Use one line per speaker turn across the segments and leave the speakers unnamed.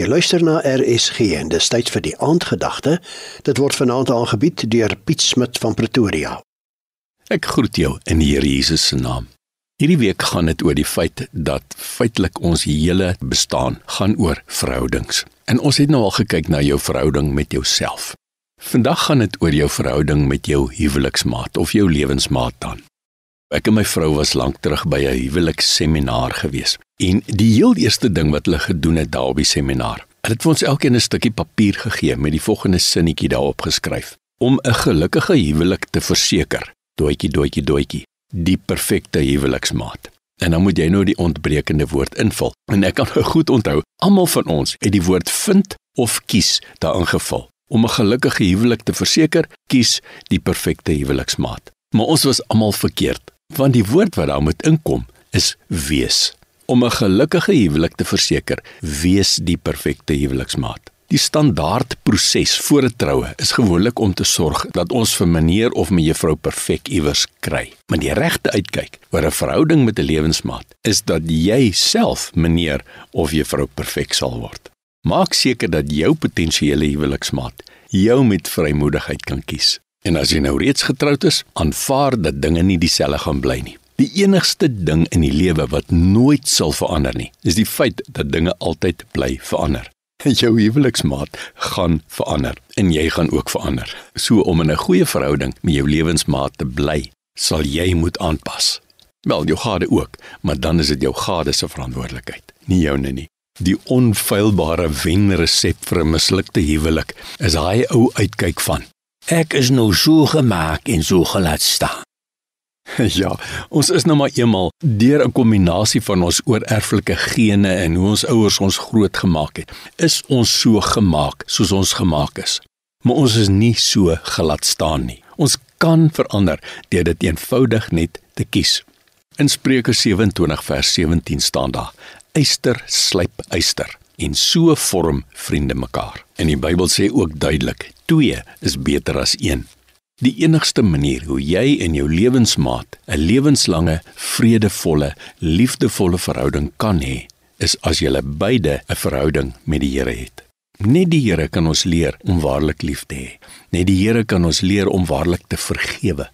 Jy luister na RSG en dis tyd vir die aandgedagte. Dit word vanaand aangebied deur Piet Smit van Pretoria.
Ek groet jou in die Here Jesus se naam. Hierdie week gaan dit oor die feit dat feitelik ons hele bestaan gaan oor verhoudings. En ons het nou al gekyk na jou verhouding met jouself. Vandag gaan dit oor jou verhouding met jou huweliksmaat of jou lewensmaat dan. Ek en my vrou was lank terug by 'n huweliksseminar gewees. En die heel eerste ding wat hulle gedoen het daar die seminar, hulle het vir ons elkeen 'n stukkie papier gegee met die volgende sinnetjie daarop geskryf: Om 'n gelukkige huwelik te verseker, doetjie doetjie doetjie, die perfekte huweliksmaat. En dan moet jy nou die ontbrekende woord invul. En ek kan nou goed onthou, almal van ons het die woord vind of kies daarin gevul. Om 'n gelukkige huwelik te verseker, kies die perfekte huweliksmaat. Maar ons was almal verkeerd want die woord wat daar moet inkom is wees. Om 'n gelukkige huwelik te verseker, wees die perfekte huweliksmaat. Die standaard proses voor 'n troue is gewoonlik om te sorg dat ons vir meneer of mevrou perfek iewers kry. Maar die regte uitkyk oor 'n verhouding met 'n lewensmaat is dat jy self meneer of juffrou perfek sal word. Maak seker dat jou potensiële huweliksmaat jou met vrymoedigheid kan kies. En as jy nou reeds getroud is, aanvaar dat dinge nie dieselfde gaan bly nie. Die enigste ding in die lewe wat nooit sal verander nie, is die feit dat dinge altyd bly verander. Jou huweliksmaat gaan verander en jy gaan ook verander. So om in 'n goeie verhouding met jou lewensmaat te bly, sal jy moet aanpas. Wel, jou gade ook, maar dan is dit jou gade se verantwoordelikheid, nie joune nie. Die onfeilbare wenresep vir 'n mislukte huwelik is daai ou uitkyk van Ek is nou so gemaak en so gelaat staan. Ja, ons is nou maar eenmal deur 'n kombinasie van ons oorerflike gene en hoe ons ouers ons grootgemaak het, is ons so gemaak soos ons gemaak is. Maar ons is nie so gelaat staan nie. Ons kan verander deur dit eenvoudig net te kies. In Spreuke 27 vers 17 staan daar: Eyster slyp eyster en so vorm vriende mekaar. En die Bybel sê ook duidelik: 2 is beter as 1. Die enigste manier hoe jy en jou lewensmaat 'n lewenslange, vredevolle, liefdevolle verhouding kan hê, is as julle beide 'n verhouding met die Here het. Net die Here kan ons leer om waarlik lief te hê. Net die Here kan ons leer om waarlik te vergewe.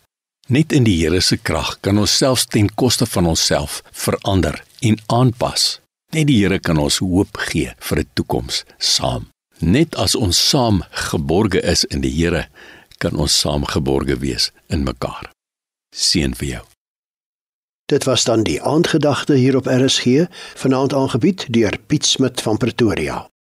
Net in die Here se krag kan ons selfs ten koste van onsself verander en aanpas. Net die Here kan ons hoop gee vir 'n toekoms saam. Net as ons saam geborge is in die Here, kan ons saam geborge wees in mekaar. Seën vir jou.
Dit was dan die aandgedagte hier op RSG, vanaand aangebied deur Piet Smit van Pretoria.